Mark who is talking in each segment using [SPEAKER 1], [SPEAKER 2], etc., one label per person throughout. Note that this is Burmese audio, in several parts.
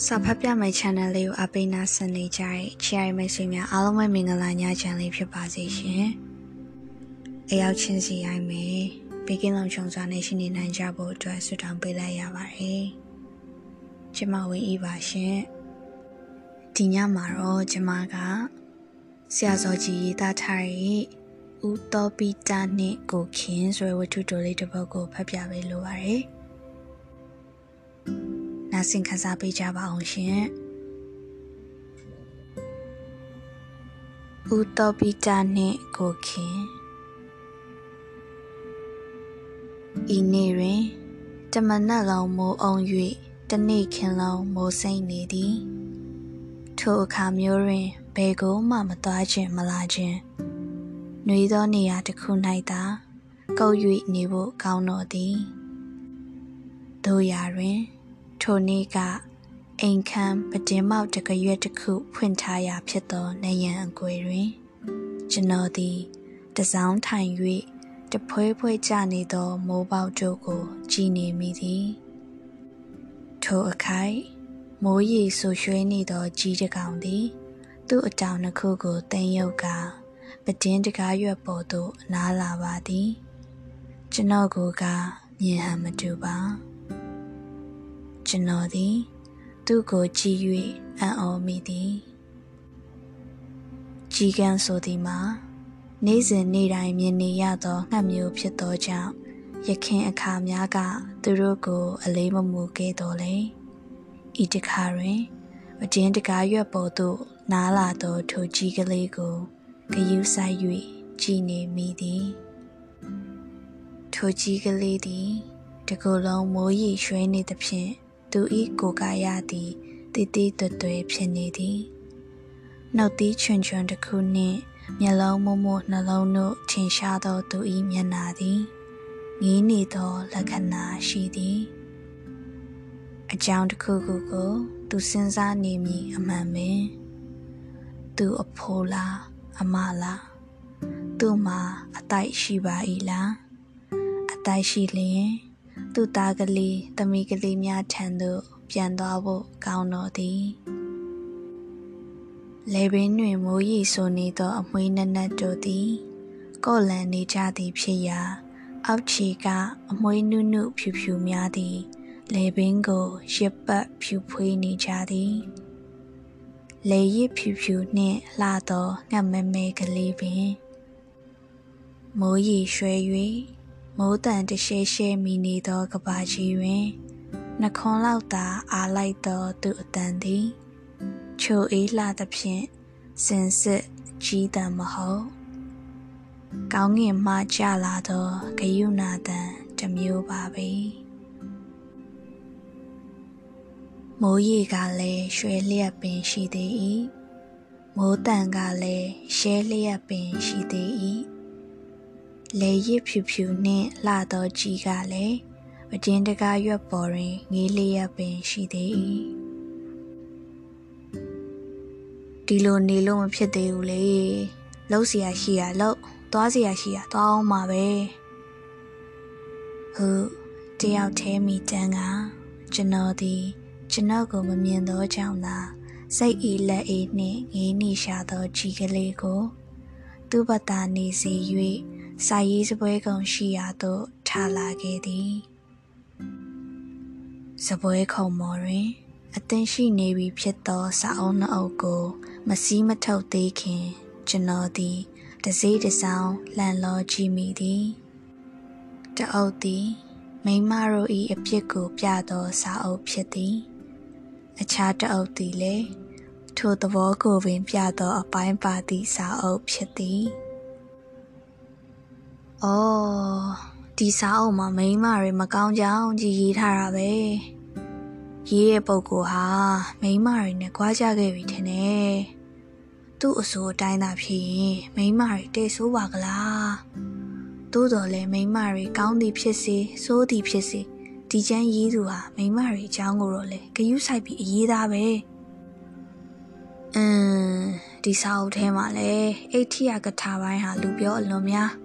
[SPEAKER 1] စာဖတ်ပြမယ့် channel လေးကိုအပိနာဆင်နေကြတဲ့ချီရိုင်မိတ်ဆွေများအားလုံးပဲမင်္ဂလာညချမ်းလေးဖြစ်ပါစေရှင်။အရောက်ချင်းစီရိုင်းမယ်။ဘေကင်းလုံးချုံစွာနဲ့ရှိနေနိုင်ကြဖို့အတွက်ဆုတောင်းပေးလိုက်ရပါတယ်။ကျမဝင်းဤပါရှင်။ဒီညမှာတော့ကျမကဆရာစောကြီးရေးသားထားတဲ့ဦးတော်ပီတာနဲ့ကိုခင်ဆိုတဲ့ဝတ္ထုတိုလေးတစ်ပုဒ်ကိုဖတ်ပြပေးလိုပါတယ်။ နားဆင်ခံစားပေးကြပါအောင်ရှင်။ဦးတော်ပီတာနဲ့ကိုခင်ဤနေ့တွင်တမနက်လုံးမိုးအောင်၍တနေ့ခင်လုံးမိုးစိမ့်နေသည်ထိုအခါမျိုးတွင်ဘယ်ကိုမှမသွားခြင်းမလာခြင်းနှွေသောနေရာတစ်ခု၌သာကုတ်၍နေဖို့ကောင်းတော်သည်တို့ရာတွင် ထိုနေ့ကအိမ်ခမ်းပတင်းမောက်တကရွက်တစ်ခုဖွင့်ထားရာဖြစ်သောနယံအကွယ်တွင်ကျွန်တော်သည်တစောင်းထိုင်၍တဖွဲဖွဲကျနေသောမိုးပေါက်တို့ကို ကြည်နေမိသည်ထိုအခိုက်မိုးရီဆူရွှဲနေသောကြီးတကောင်သည် သူ့အတောင်တစ်ခုကိုတင်ယုတ်ကပတင်းတကားရွက်ပေါ်သို့နားလာပါသည် ကျွန်တော်ကမြင်ဟန်မတူပါ ကျွန်တော်သည် သူ့ကိုကြည့်၍အံ့ဩမိသည်ကြီးကန်းဆိုသည်မှာနေ့စဉ်နေ့တိုင်းမြင်နေရသောငှက်မျိုးဖြစ်သောကြောင့်ရခင်အခါများက သူတို့ကို အလေးမမူခဲ့တော်လေဤတခါတွင်မတင်းတကားရွက်ပေါ်သို့နားလာသောထိုကြီးကလေးကိုဂယုဆိုင်၍ကြည်နေမိသည်ထိုကြီးကလေးသည် တကူလုံးမိုးရီရွှဲနေသဖြင့် သူဤကိုကာယသည်တည်တည်တွတွဖြစ်နေသည်နှုတ်သီးချွန်ချွန်တစ်ခုနှင့်မျက်လုံးမမနှလုံးတို့ထင်ရှားသောသူဤမျက်နာသည်ငီးနေသောလက္ခဏာရှိသည်အကြောင်းတစ်ခုခုကို သူစဉ်းစားနေမည်အမှန်ပင်သူအဖိုးလားအမလားသူ့မှာအတိုက်ရှိပါ၏လားအတိုက်ရှိလျင် သူ့သားကလေးသမီးကလေးများထံသို့ ပြန်သွားဖို့ကောင်းတော်သည်လေပင်တွင်မိုးရီဆိုနေသော အမွှေးနက်နက်တို့သည် ကော့လန်နေကြသည်ဖြစ်ရာ အောက်ခြေကအမွှေးနုနုဖြူဖြူများသည်လေပင်ကိုရစ်ပတ်ဖြူဖွေးနေကြသည်လေရစ်ဖြူဖြူနှင့်လှသောငှက်မဲမဲကလေးပင်မိုးရီရွှဲ၍ မိုးတန်တရှဲရှဲမိနေသောကဘာကြီးတွင်နှခွန်လောက်သာအားလိုက်သောသူအတန်သည်ချိုအေးလှသဖြင့်စင်စစ်ကြီးတံမဟုတ်ကောင်းငင်မှကြလာသောဂယုနာတန်တစ်မျိုးပါပဲမိုးရီကလည်းရွှဲလျက်ပင်ရှိသေး၏မိုးတန်ကလည်းရှဲလျက်ပင်ရှိသေး၏ လေရစ်ဖြူဖြူနှင့်လှသောကြီးကလည်းပကျင်းတကားရွက်ပေါ်တွင်ငေးလျက်ပင်ရှိသေး၏ဒီလိုနေလို့မဖြစ်သေးဘူးလေလှုပ်เสียရှိရလှုပ်သွားเสียရှိရသွားအောင်ပါပဲဟုတ်တယောက်သေးမိတန်းကကျွန်တော်ဒီကျွန်တော်ကိုမမြင်သောကြောင့်သာစိတ်အေးလက်အေးနှင့်ငေးနေရှာသောကြီးကလေးကို သူ့ဘတာနေစီ၍ စာရေးစပွဲကုံရှိရာသို့ထားလာခဲ့သည်စပွဲခုံမော်တွင်အသင်ရှိနေပြီဖြစ်သောစာအုပ်နှအုပ်ကို မစည်းမထုတ်သေးခင် ကျွန်တော်သည်တစည်းတစောင်းလှန်လောကြည့်မိသည်တအုပ်သည်မိမတို့၏အဖြစ်ကိုပြသောစာအုပ်ဖြစ်သည် အခြားတအုပ်သည်လည်းထိုသဘောကိုပင်ပြသောအပိုင်းပါသည့်စာအုပ်ဖြစ်သည်။ အော်ဒီစာအုပ်မှာမိန်းမတွေမကောင်းကြောင်ကြီးရေးထားတာပဲ။ရေးရဲ့ပုံကိုဟာမိန်းမတွေနဲ့ကြွားကြခဲ့ပြီထင်တယ်။သူ့အဆိုအတိုင်းသာဖြစ်ရင်မိန်းမတွေတိတ်ဆိုးပါကလား။သို့တော်လည်းမိန်းမတွေကောင်းသည်ဖြစ်စေဆိုးသည်ဖြစ်စေဒီချမ်းရေးသူဟာမိန်းမတွေအကြောင်းကိုတော့လေဂယုဆိုင်ပြီးအရေးသားပဲ။အင်းဒီစာအုပ်ထဲမှာလည်းအိဋ္ဌိယကထာပိုင်းဟာလူပြောအလွန်များ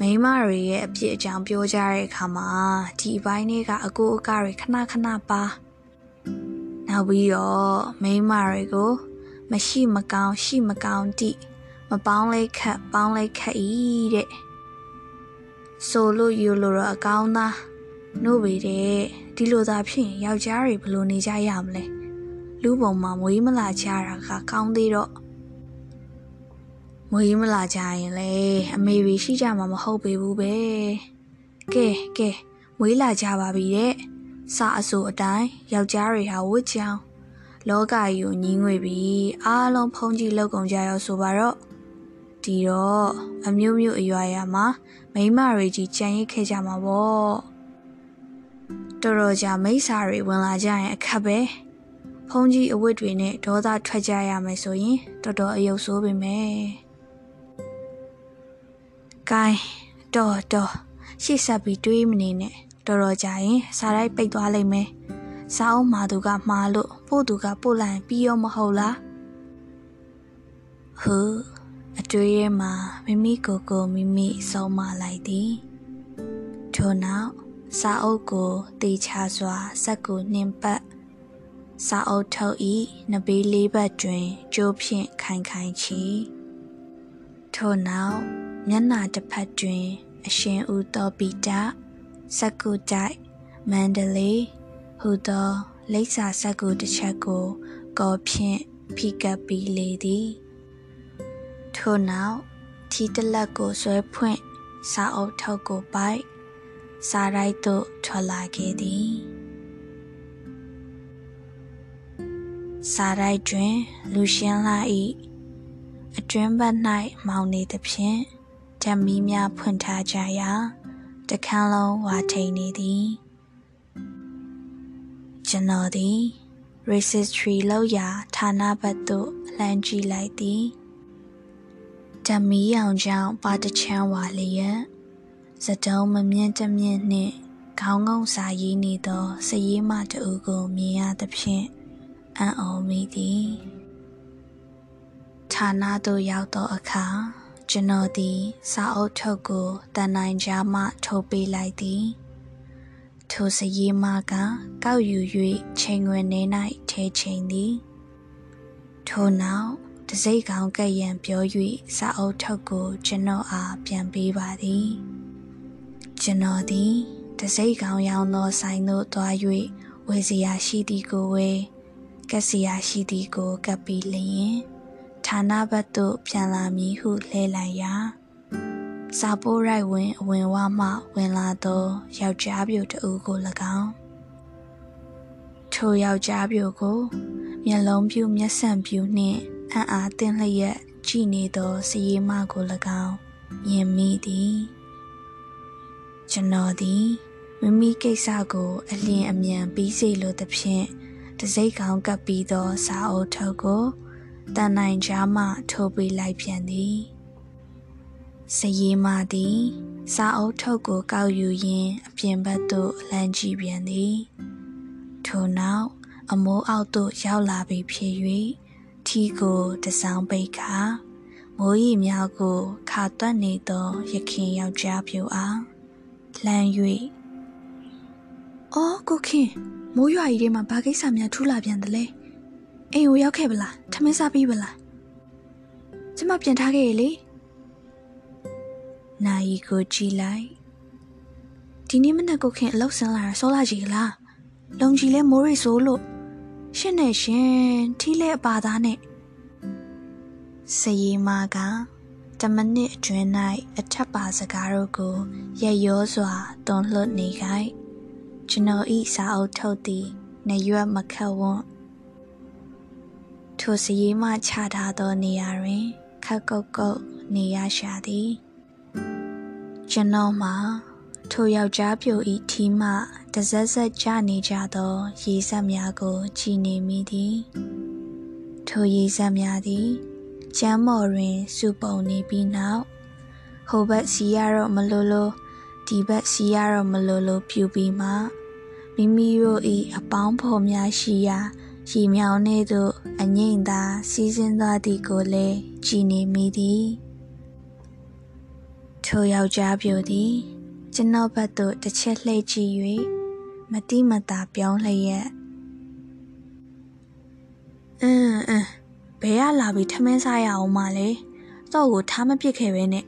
[SPEAKER 1] မိမတွေရဲ့အဖြစ်အကြောင်းပြောကြတဲ့အခါမှာဒီအပိုင်းလေးကအကိုအကတွေခဏခဏပါနောက်ပြီးတော့မိန်းမတွေကိုမရှိမကောင်းရှိမကောင်းတိမပေါင်းလိုက်ခတ်ပေါင်းလိုက်ခတ်ဤတဲ့ဆိုလို့ယူလို့တော့အကောင်းသားနှုတ်ပေတဲ့ဒီလိုသာဖြစ်ရင်ယောက်ျားတွေဘယ်လိုနေကြရမလဲလူပုံမှာမွေးမလာကြတာကကောင်းသေးတော့ မွေးမလာကြရင်လေအမေတွေရှိကြမှာမဟုတ်ပေဘူးပဲကဲကဲမွေးလာကြပါပြီတဲ့စာအစိုးအတိုင်းယောက်ျားတွေဟာဝတ်ချောင်းလောကကြီးကိုညီးငွေပြီးအားလုံးဖုံးကြည့်လောက်ကုန်ကြရောဆိုပါတော့ဒီတော့အမျိုးမျိုးအရွာရာမှာမိမတွေကြီးကြံရစ်ခဲ့ကြမှာပေါ့တော်တော်ကြာမိစ္ဆာတွေဝင်လာကြရင်အခက်ပဲဖုံးကြီးအဝတ်တွေနဲ့ဒေါသထွက်ကြရမယ်ဆိုရင်တော်တော်အယုတ်ဆိုးပေမဲ့ ဂိုင်းတော်တော်ရှေ့ဆက်ပြီးတွေးမနေနဲ့တော်တော်ကြာရင်စားလိုက်ပိတ်သွားလိမ့်မယ်စားအောင်မာသူကမှားလို့ပို့သူကပို့လိုက်ပြီးရောမဟုတ်လားဟူအတွေ့ရမှာမိမိကိုယ်ကိုမိမိဆုံးမလိုက်သည်ထို့နောက်စာအုပ်ကိုတေချာစွာစက်ကိုနှင်ပတ်စာအုပ်ထုတ်ဤနဘေးလေးဘက်တွင်ကြိုးဖြင့်ခိုင်ခိုင်ချီထို့နောက် မျက်နှာတစ်ဖက်တွင် အရှင်ဦးတော်ပိတစက်ကူတိုက်မန္တလေးဟူသောလိပ်စာစက်ကူတစ်ချက်ကိုကောဖြင့်ဖိကပ်ပြီးလေသည်ထို့နောက်ထီတလက်ကိုဆွဲဖွင့်စာအုပ်ထုတ်ကိုပိုက်စာရိုက်သို့ထွက်လာခဲ့သည်စာရိုက်တွင် လူရှင်းလာ၏အတွင်းဘက်၌မောင်နေသဖြင့် ဓမီများဖွင့်ထားကြရာတခန်းလုံးဝါထိန်နေသည်ကျွန်တော်သည် registry လောက်ရာဌာနဘက်သို့လှမ်းကြည့်လိုက်သည်ဓမီရောင်ကြောင့်ပါတချမ်းဝါလျက်စတုံးမမြင့်တမြင့်နှင့်ခေါင်းငုံစာရေးနေသောစရေးမတူကိုမြင်ရသဖြင့်အံ့ဩမိသည်ဌာနသို့ရောက်သောအခါ ကျွန်တော်သည်စာအုပ်ထုတ်ကိုတန်နိုင်ကြားမှထုတ်ပေးလိုက်သည်ထိုစရေးမကကောက်ယူ၍ချိန်ဝင်နေ၌ထဲချိန်သည်ထိုနောက်တစိတ်ကောင်ကဲ့ရန်ပြော၍စာအုပ်ထုတ်ကိုကျွန်တော်အားပြန်ပေးပါသည်ကျွန်တော်သည်တစိတ်ကောင်ရောင်သောဆိုင်သို့သွား၍ဝေစီယာရှိသည်ကိုဝေကက်စီယာရှိသည်ကိုကပ်ပြီးလျင် ဌာနဘက်သို့ပြန်လာမည်ဟုလဲလိုက်ရာစာပိုးရိုက်ဝင်အဝင်ဝမှဝင်လာသောယောက်ျားပြိုတဦးကို၎င်းထိုယောက်ျားပြိုကိုမျက်လုံးပြူမျက်စံပြူနှင့်အံ့အားသင့်လျက်ကြည်နေသောစည်ရမကို၎င်းမြင်မိသည်ကျွန်တော်သည်မိမိကိစ္စကိုအလင်းအမြန်ပြီးစေလိုသဖြင့်တစိ့ကောင်ကပ်ပြီးသောစာအုပ်ထုတ်ကို တန်နိုင်ကြားမှထိုးပေးလိုက်ပြန်သည်စရီမာသည်စာအုပ်ထုတ်ကိုကောက်ယူရင်းအပြင်ဘက်သို့လမ်းကြည့်ပြန်သည်ထို့နောက်အမိုးအောက်သို့ရောက်လာပြီဖြစ်၍ထီကိုတစောင်းပိတ်ခါမိုးရီများကိုခါတွက်နေသောရခင်ယောက်ျားပြူအားလှမ်း၍အော်ကိုခင်မိုးရွာကြီးထဲမှာဘာကိစ္စများထူးလာပြန်တယ်လဲ အိမ်ကိုရောက်ခဲ့ပလားထမင်းစားပြီးပလားကျမပြန်ထားခဲ့ရလေနိုင်ကိုကြည့်လိုက်ဒီနေ့မနက်ကိုခင်အလောက်ဆင်းလာတာစောလာကြီးလားလုံကြီးလဲမိုးရိဆိုးလို့ရှင်းနေရှင်ထီးလဲအပါသားနဲ့စရီမာကတမနစ်အတွင်း၌အထက်ပါစကားတို့ကိုရရောစွာတွန်လှုပ်နေခိုင်ကျွန်တော်ဤစာအုပ်ထုတ်သည်နရွက်မခတ်ဝွန်း ထိုစရီမှချထားသောနေရာတွင်ခက်ကုတ်ကုတ်နေရရှာသည်ကျွန်တော်မှာထိုယောက်ျားပြိုဤထီးမှတစက်ဆက်ကြနေကြသောရေစက်များကိုကြည်နေမိသည်ထိုရေစက်များသည်ကျမ်းမော်တွင်စုပုံနေပြီးနောက်ဟိုဘက်စီရတော့မလို့လို့ဒီဘက်စီရတော့မလို့လို့ပြူပြီးမှမိမိတို့၏အပေါင်းဖော်များရှိရာ ရီမြောင်နေသို့အငိမ့်သာစီးစင်းသွားသည်ကိုလည်းကြည်နေမိသည်ထိုယောက်ျားပြိုသည် ကျွန်တော်ဘက်သို့တစ်ချက်လှည့်ကြည့်၍မတိမတာပြောင်းလျက်အင်းအင်းဘဲရလာပြီးထမင်းစားရအောင်မလဲတော့ကိုထားမပစ်ခဲ့ပဲနဲ့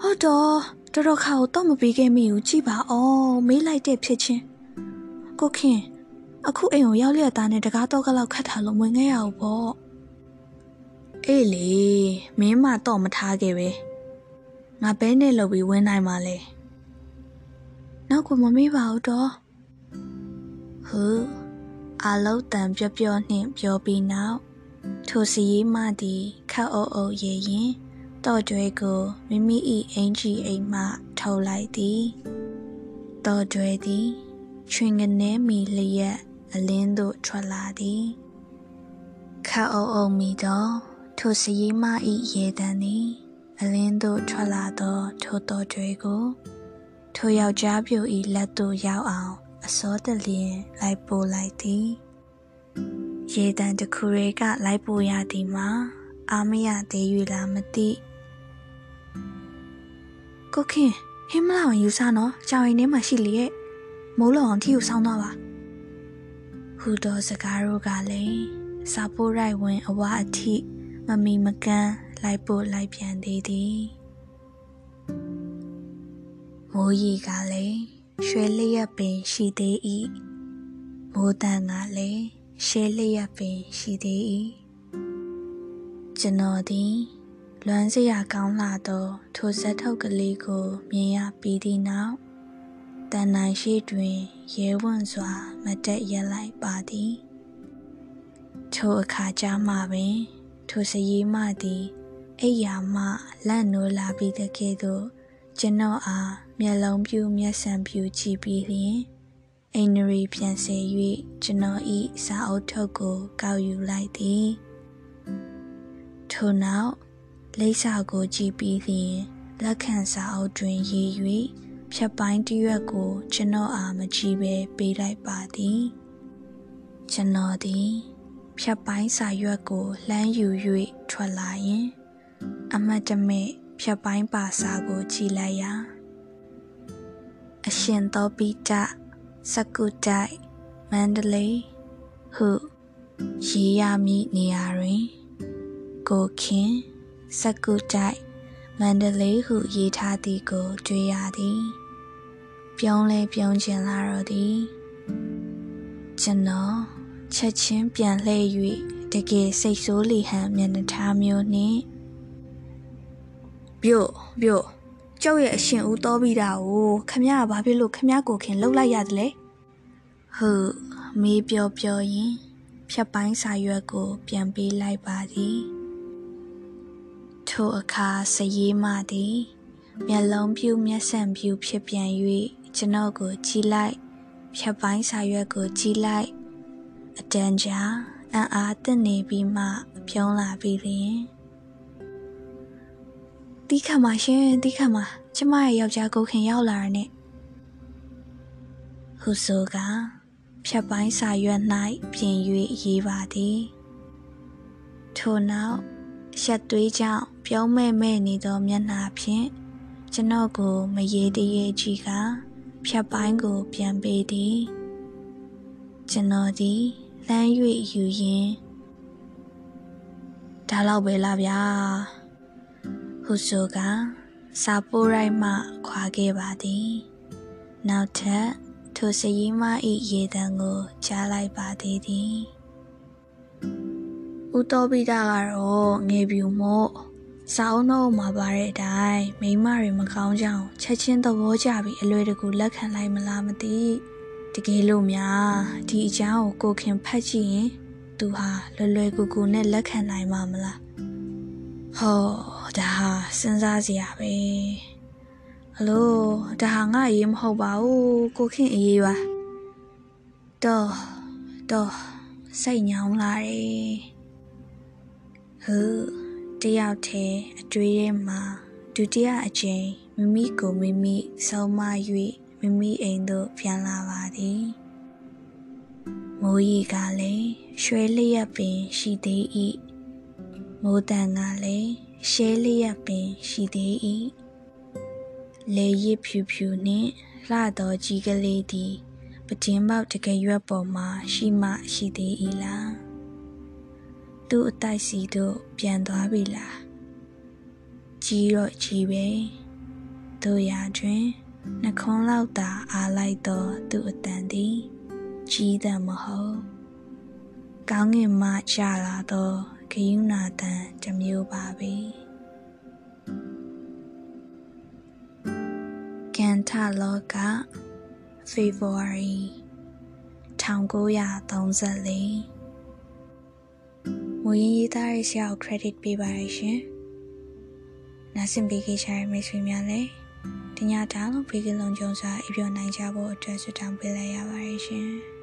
[SPEAKER 1] ဟုတ်တော့တော်တော်ခါကိုတော့မပြီးခဲ့မိဘူးကြည်ပါအောင်မေးလိုက်တဲ့ဖြစ်ချင်းကိုခင် အခုအိမ်ကိုရောက်လျက်သားနဲ့တကားတော့ကလောက်ခတ်ထားလို့ဝင်ခဲ့ရအောင်ပေါ့အေးလေမင်းမတော့မထားခဲ့ပဲငါဘဲနဲ့လှုပ်ပြီးဝင်နိုင်မှာလေနောက်ကမမေးပါဘူးတော့ဟုတ်အလုံးတန်ပြော့ပြော့နှင့်ပြောပြီးနောက်ထိုစီရီမသည်ခတ်အုပ်အုပ်ရရင်တော့ကျွဲကိုမိမိ၏အင်ကြီးအိမ်မှထုတ်လိုက်သည်တော့ကျွဲသည်ချွင်ကနေမီလျက် အလင်းသို့ထွက်လာသည်ခတ်အုပ်အုပ်မိတော့ထိုစီရီမ၏ရေတံသည်အလင်းသို့ထွက်လာသောထိုတော်ကျွဲကိုထိုယောက်ျားပြို၏လက်သို့ရောက်အောင်အစောတလျင်လိုက်ပို့လိုက်သည်ရေတံတခုတွေကလိုက်ပို့ရသည်မှာအာမရသေး၍လားမသိကိုခင်ဟင်းမလာအောင်ယူစားနော်ကြောင်ရင်ထဲမှာရှိလေရဲ့မိုးလုံအောင်ထီကိုဆောင်းသွားပါ ဟူသောစကားတို့ကလည်းစာပိုးရိုက်ဝင်အဝအထိမမီမကန်းလိုက်ပို့လိုက်ပြန်သေးသည်မိုးရီကလည်းရွှဲလျက်ပင်ရှိသေး၏မိုးတန်ကလည်းရှဲလျက်ပင်ရှိသေး၏ကျွန်တော်သည်လွမ်းစရာကောင်းလာသောထိုဇက်ထုတ်ကလေးကိုမြင်ရပြီးသည့်နောက် တန်နိုင်ရှိတွင်ရဲဝံ့စွာ မတက်ရက်လိုက်ပါသည်ထိုအခါကျမှပင် ထိုစရီးမသည်အိယာမှလန့်နိုးလာပြီးတကယ်သို့ကျွန်တော်အားမျက်လုံးပြူမျက်စံပြူကြည့်ပြီးလျင်အိန္ဒြေပြန်ဆယ်၍ကျွန်တော်ဤစာအုပ်ထုတ်ကိုကောက်ယူလိုက်သည်ထို့နောက်လိပ်စာကိုကြည့်ပြီးလျင်လက်ခံစာအုပ်တွင်ရေး၍ ဖြတ်ပိုင်းတရွက်ကိုကျွန်တော်အားမကြည့်ပဲပေးလိုက်ပါသည်ကျွန်တော်သည်ဖြတ်ပိုင်းစာရွက်ကိုလှမ်းယူ၍ထွက်လာရင် အမတ်တမဲ့ဖြတ်ပိုင်းပါစာကိုကြည့်လိုက်ရာအရှင်သောပိတစကုတိုက်မန္တလေးဟုရေးရမည့်နေရာတွင် ကိုခင်စကုတိုက်မန္တလေးဟုရေးထားသည်ကိုတွေ့ရသည် ပြုံးလဲပြုံးချင်လာတော့သည်ကျွန်တော်ချက်ချင်းပြန်လှည့်၍တကယ်စိတ်ဆိုးလီဟန်မျက်နှာထားမျိုးနှင့်ပြို့ပြို့ကျုပ်ရဲ့အရှင်ဦးတော်ပြီးတာကိုခမရဘာဖြစ်လို့ခမရကိုခင်လှုပ်လိုက်ရတယ်လဲဟုတ်မေးပြောပြောရင်ဖြတ်ပိုင်းစာရွက်ကို ပြန်ပေးလိုက်ပါသည်ထိုအခါစရေးမသည်မျက်လုံးပြူမျက်စံပြူဖြစ်ပြန်၍ ကျွန်တော်ကိုကြည့်လိုက်ဖြတ်ပိုင်းစာရွက်ကိုကြည့်လိုက်အတန်ကြာအံ့အားသင့်နေပြီးမှပြုံးလာပြီးလျင်တီးခတ်ပါရှင်တီးခတ်ပါကျမရဲ့ယောက်ျားကိုခင်ရောက်လာတဲ့ဟုဆိုကဖြတ်ပိုင်းစာရွက်၌ပြင်၍ရေးပါသည်ထို့နောက်ရှက်သွေးကြောင့်ပြုံးမဲ့မဲ့နေသောမျက်နှာဖြင့်ကျွန်တော်ကိုမရေတရေကြီးက ဖြတ်ပိုင်းကို ပြန်ပေးသည်ကျွန်တော်သည်လမ်း၍ယူရင်းဒါတော့ပဲလားဗျာဟုဆိုကစာပိုးရိုက်မှခွာခဲ့ပါသည်နောက်ထပ်ထိုစရီးမ၏ရေတံကိုကြားလိုက်ပါသေးသည်ဦးတော်ပိတာကတော့ငယ်ပြူမို့ စာအုပ်နှုတ်မှာပါတဲ့အတိုင်းမိမတွေမကောင်းကြောင်ချက်ချင်းသဘောကျပြီးအလွယ်တကူလက်ခံလိုက်မလားမသိတကယ်လို့များဒီအကြောင်းကိုကိုခင်ဖတ်ကြည့်ရင်သူဟာလွယ်လွယ်ကူကူနဲ့လက်ခံနိုင်မှာမလားဟောဒါဟာစဉ်းစားစရာပဲအလိုဒါဟာငါအရေးမဟုတ်ပါဘူးကိုခင်အရေးပါတော့တော့စိတ်ညောင်းလာတယ်ဟူတ ယောက်တည်းအတွေ့ထဲမှာဒုတိယအကြိမ်မိမိကိုမိမိဆုံးမ၍မိမိအိမ်သို့ပြန်လာပါသည်မိုးရီကလည်းရွှဲလျက်ပင်ရှိသေး၏မိုးတန်ကလည်းရှဲလျက်ပင်ရှိသေး၏လေရစ်ဖြူဖြူနှင့်လှသောကြီးကလေးသည်ပကျင်းပေါက်တကယ်ရွက်ပေါ်မှာရှိမှရှိသေး၏လား သူ့အတိုက်စီတို့ပြန်သွားပြီလားကြီးတော့ကြီးပဲတို့ရာတွင်နှခွန်းလောက်သာအားလိုက်သောသူ့အတန်သည်ကြီးသံမဟုတ်ကောင်းငင်မှချလာသောဂယုဏတန်တစ်မျိုးပါပဲကန်ထလောက February 1934 မူရင်းရေးသားရဆရာကို credit ပေးပါရရှင်။နားဆင်ပေးခဲ့ကြတဲ့မိတ်ဆွေများလည်းဒီညတားလုံးဘေးကလုံးကြုံစွာအပြောနိုင်ကြဖို့အတွက်ဆုတောင်းပေးလိုက်ရပါတယ်ရှင်။